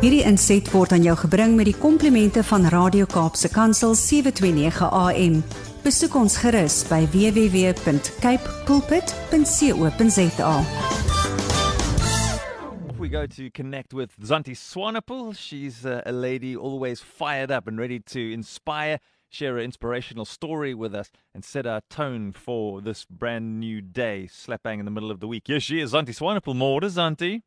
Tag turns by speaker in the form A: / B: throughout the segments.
A: Hierdie inset word aan jou gebring met die komplimente van Radio Kaapse Kansel 729 AM. Besoek ons gerus by www.cape pulpit.co.za.
B: We go to connect with Zantie Swanepoel. She's uh, a lady always fired up and ready to inspire, share an inspirational story with us, and set our tone for this brand new day, slap bang in the middle of the week. Yes, she is Zantie Swanepoel. More Zantie.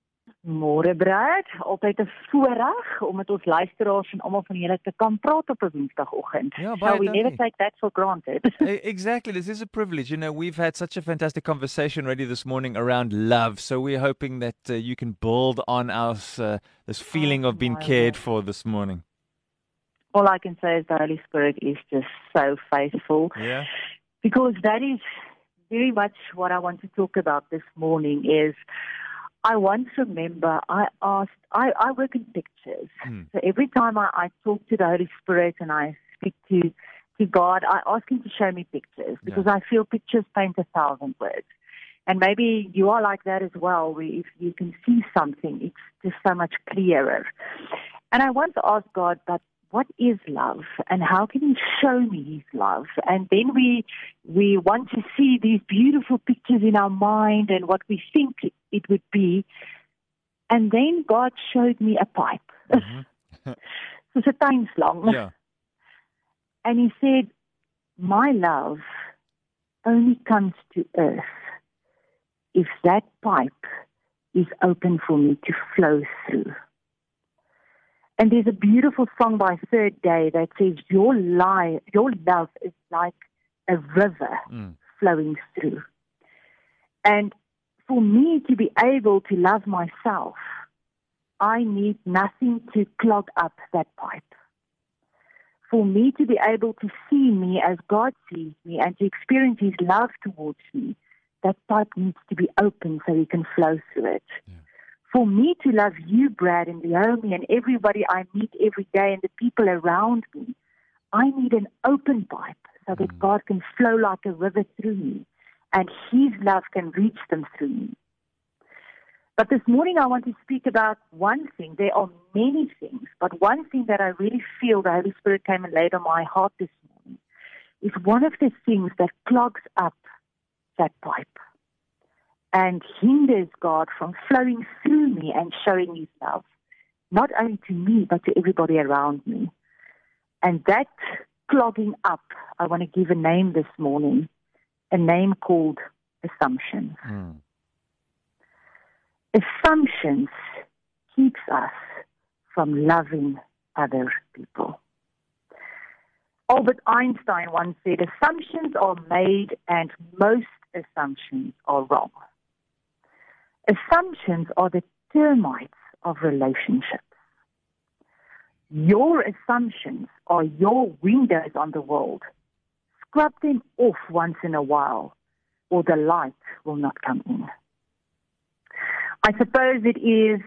C: Môre Brad, altyd 'n voorreg om met ons luisteraars en almal van julle te kan praat op 'n Woensdagoggend.
B: Ja,
C: so we never take that for granted.
B: Exactly. This is a privilege. You know, we've had such a fantastic conversation already this morning around love. So we're hoping that uh, you can build on our uh, this feeling
C: Oh,
B: of being cared for this morning.
C: All I can say is the Holy Spirit is just so faithful
B: Yeah.
C: because that is very much what I want to talk about this morning is I once remember I asked I, I work in pictures.
B: Hmm.
C: So every time I, I talk to the Holy Spirit and I speak to to God, I ask him to show me pictures because I feel pictures paint a thousand words. And maybe you are like that as well, where if you can see something, it's just so much clearer. And I once asked God, but what is love and how can he show me his love? And then we we want to see these beautiful pictures in our mind and what we think it would be. And then god showed me a pipe.
B: Mhm.
C: soos 'n tuinslang
B: Yeah.
C: and he said my love only comes to earth if that pipe is open for me to flow through And there's a beautiful song by Third Day that says, Your lie, your love is like a river
B: Mm.
C: flowing through. And for me to be able to love myself, I need nothing to clog up that pipe. For me to be able to see me as God sees me and to experience His love towards me, that pipe needs to be open so He can flow through it for me to love you, Brad, and Naomi, and everybody I meet every day and the people around me, I need an open pipe so that hmm. God can flow like a river through me and His love can reach them through me. But this morning I want to speak about one thing. There are many things, but one thing that I really feel the Holy Spirit came and laid on my heart this morning is one of the things that clogs up that pipe and hinders God from flowing through me and showing His love, not only to me, but to everybody around me. And that clogging up, I want to give a name this morning, a name called assumptions.
B: Mm.
C: Assumptions keeps us from loving other people. Albert Einstein once said, assumptions are made and most assumptions are wrong. Assumptions are the termites of relationships. Your assumptions are your windows on the world. Scrub them off once in a while, or the light will not come in. I suppose it is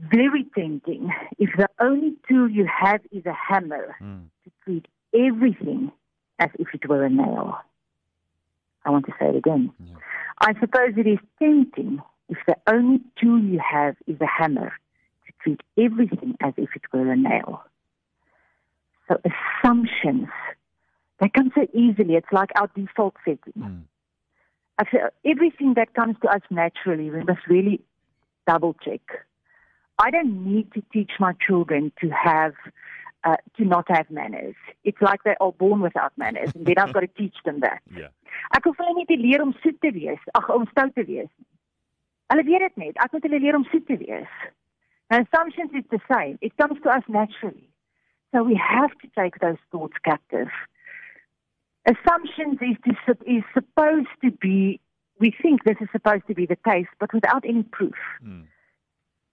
C: very tempting if the only tool you have is a hammer
B: Mm.
C: to treat everything as if it were a nail. I want to say it again.
B: Yeah.
C: I suppose it is tempting if the only tool you have is a hammer to treat everything as if it were a nail. So assumptions, they come so easily. It's like our default setting.
B: Mm.
C: I feel everything that comes to us naturally, we must really double check. I don't need to teach my children to have uh, to not have manners. It's like they are born without manners, and then I've got to teach them that.
B: Yeah.
C: Ek hoef hulle nie te leer om soet te wees, ag om stout te wees nie. Hulle weet dit net. Ek moet hulle leer om soet te wees. Now assumptions is the same. It comes to us naturally. So we have to take those thoughts captive. Assumptions is to, is supposed to be we think this is supposed to be the case, but without any proof.
B: Mm.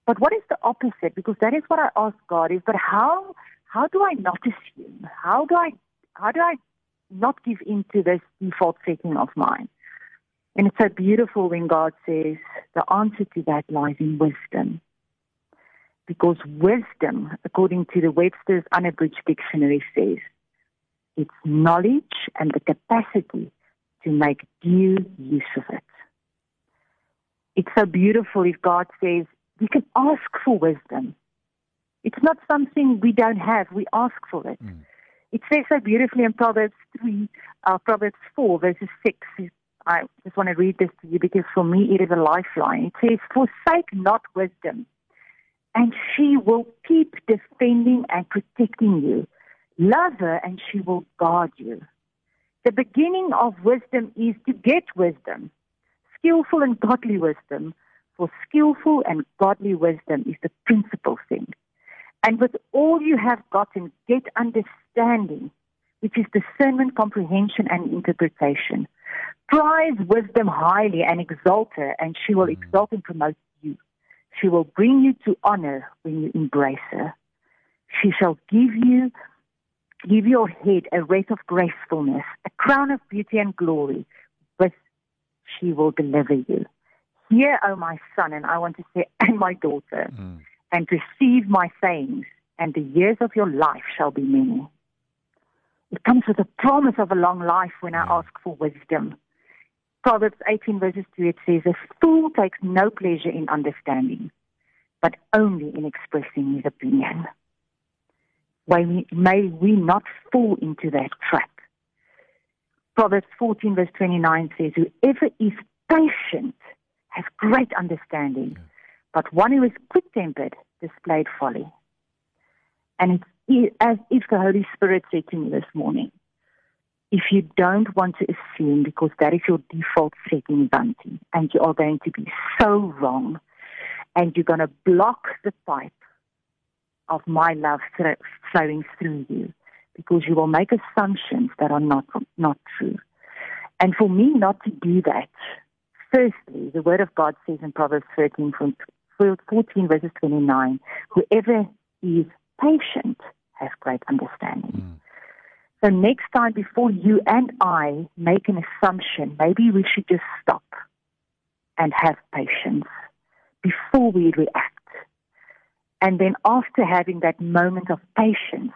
C: But what is the opposite? Because that is what I ask God is, but how how do I not assume? How do I how do I not give in to this default setting of mine? And it's so beautiful when God says the answer to that lies in wisdom. Because wisdom, according to the Webster's Unabridged Dictionary, says it's knowledge and the capacity to make due use of it. It's so beautiful if God says, we can ask for wisdom. It's not something we don't have. We ask for it.
B: Mm.
C: It says so beautifully in Proverbs 3, uh, Proverbs 4, verses 6. I just want to read this to you because for me it is a lifeline. It says, Forsake not wisdom, and she will keep defending and protecting you. Love her, and she will guard you. The beginning of wisdom is to get wisdom, skillful and godly wisdom. For skillful and godly wisdom is the principal thing. And with all you have gotten, get understanding, which is discernment, comprehension, and interpretation. Prize wisdom highly and exalt her, and she will exalt and promote you. She will bring you to honor when you embrace her. She shall give you give your head a wreath of gracefulness, a crown of beauty and glory, with she will deliver you. Hear, O my son, and I want to say, and my daughter,
B: Mm.
C: and receive my sayings, and the years of your life shall be many. It comes with a promise of a long life when I ask for wisdom. Proverbs 18, verses 2, it says, A fool takes no pleasure in understanding, but only in expressing his opinion. May we, may we not fall into that trap. Proverbs 14, verse 29 says, Whoever is patient has great understanding, but one who is quick tempered displayed folly. And it's as if the Holy Spirit said to me this morning, if you don't want to assume because that is your default setting, Bunty, and you are going to be so wrong, and you're going to block the pipe of my love flowing through you because you will make assumptions that are not not true. And for me not to do that, firstly, the Word of God says in Proverbs 13 from 14 verses 29, whoever is patient has great understanding.
B: Mm.
C: So next time before you and I make an assumption, maybe we should just stop and have patience before we react. And then after having that moment of patience,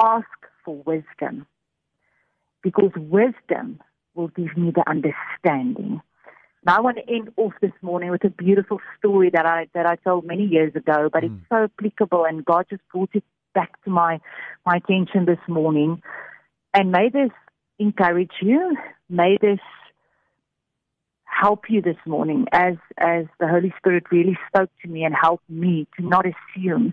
C: ask for wisdom. Because wisdom will give me the understanding. Now I want to end off this morning with a beautiful story that I that I told many years ago, but
B: Mm.
C: it's so applicable and God just brought it back to my my attention this morning. And may this encourage you. May this help you this morning as as the Holy Spirit really spoke to me and helped me to not assume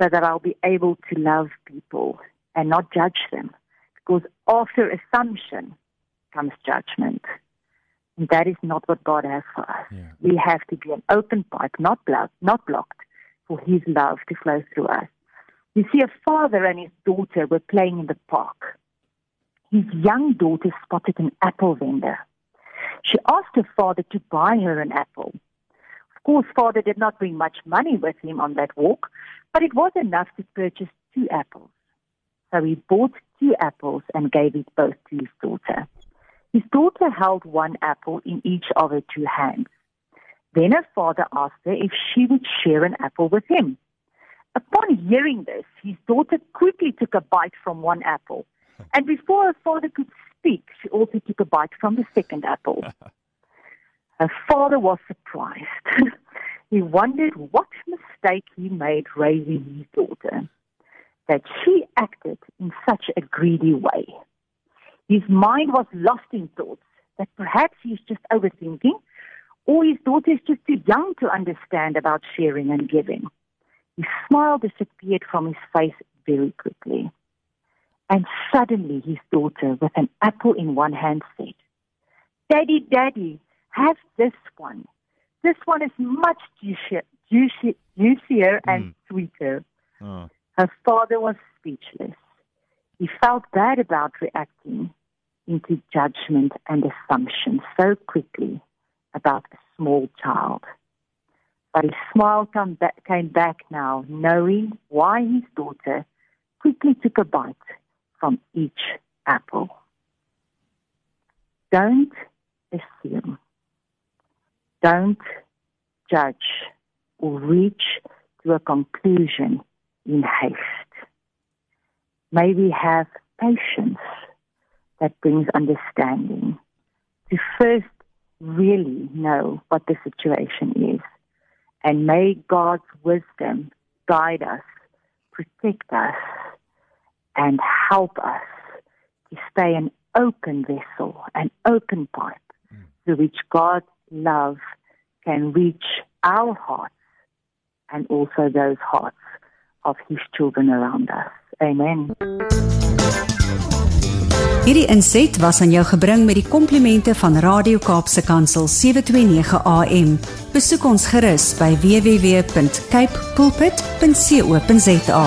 C: so that I'll be able to love people and not judge them. Because after assumption comes judgment. And that is not what God has for us.
B: Yeah.
C: We have to be an open pipe, not blocked, not blocked, for His love to flow through us. You see, a father and his daughter were playing in the park. His young daughter spotted an apple vendor. She asked her father to buy her an apple. Of course, father did not bring much money with him on that walk, but it was enough to purchase two apples. So he bought two apples and gave it both to his daughter. His daughter held one apple in each of her two hands. Then her father asked her if she would share an apple with him. Upon hearing this, his daughter quickly took a bite from one apple. And before her father could speak, she also took a bite from the second apple. her father was surprised. he wondered what mistake he made raising his daughter, that she acted in such a greedy way. His mind was lost in thoughts that perhaps he's just overthinking, or his daughter is just too young to understand about sharing and giving. His smile disappeared from his face very quickly. And suddenly his daughter, with an apple in one hand, said, Daddy, Daddy, have this one. This one is much juicier, juicier, juicier and
B: Mm.
C: sweeter.
B: Oh.
C: Her father was speechless. He felt bad about reacting into judgment and assumption so quickly about a small child. But his smile come back, came back now, knowing why his daughter quickly took a bite from each apple. Don't assume. Don't judge or reach to a conclusion in haste. May we have patience that brings understanding to first really know what the situation is. And may God's wisdom guide us protect us and help us to stay an open vessel, an open pipe mm. through which God's love can reach our hearts and also those hearts of His children around us. Amen.
A: Hierdie inset was aan jou gebring met die komplimente van Radio Kaapse Kansel 729 AM. Besoek ons gerus by www.cape pulpit.co.za.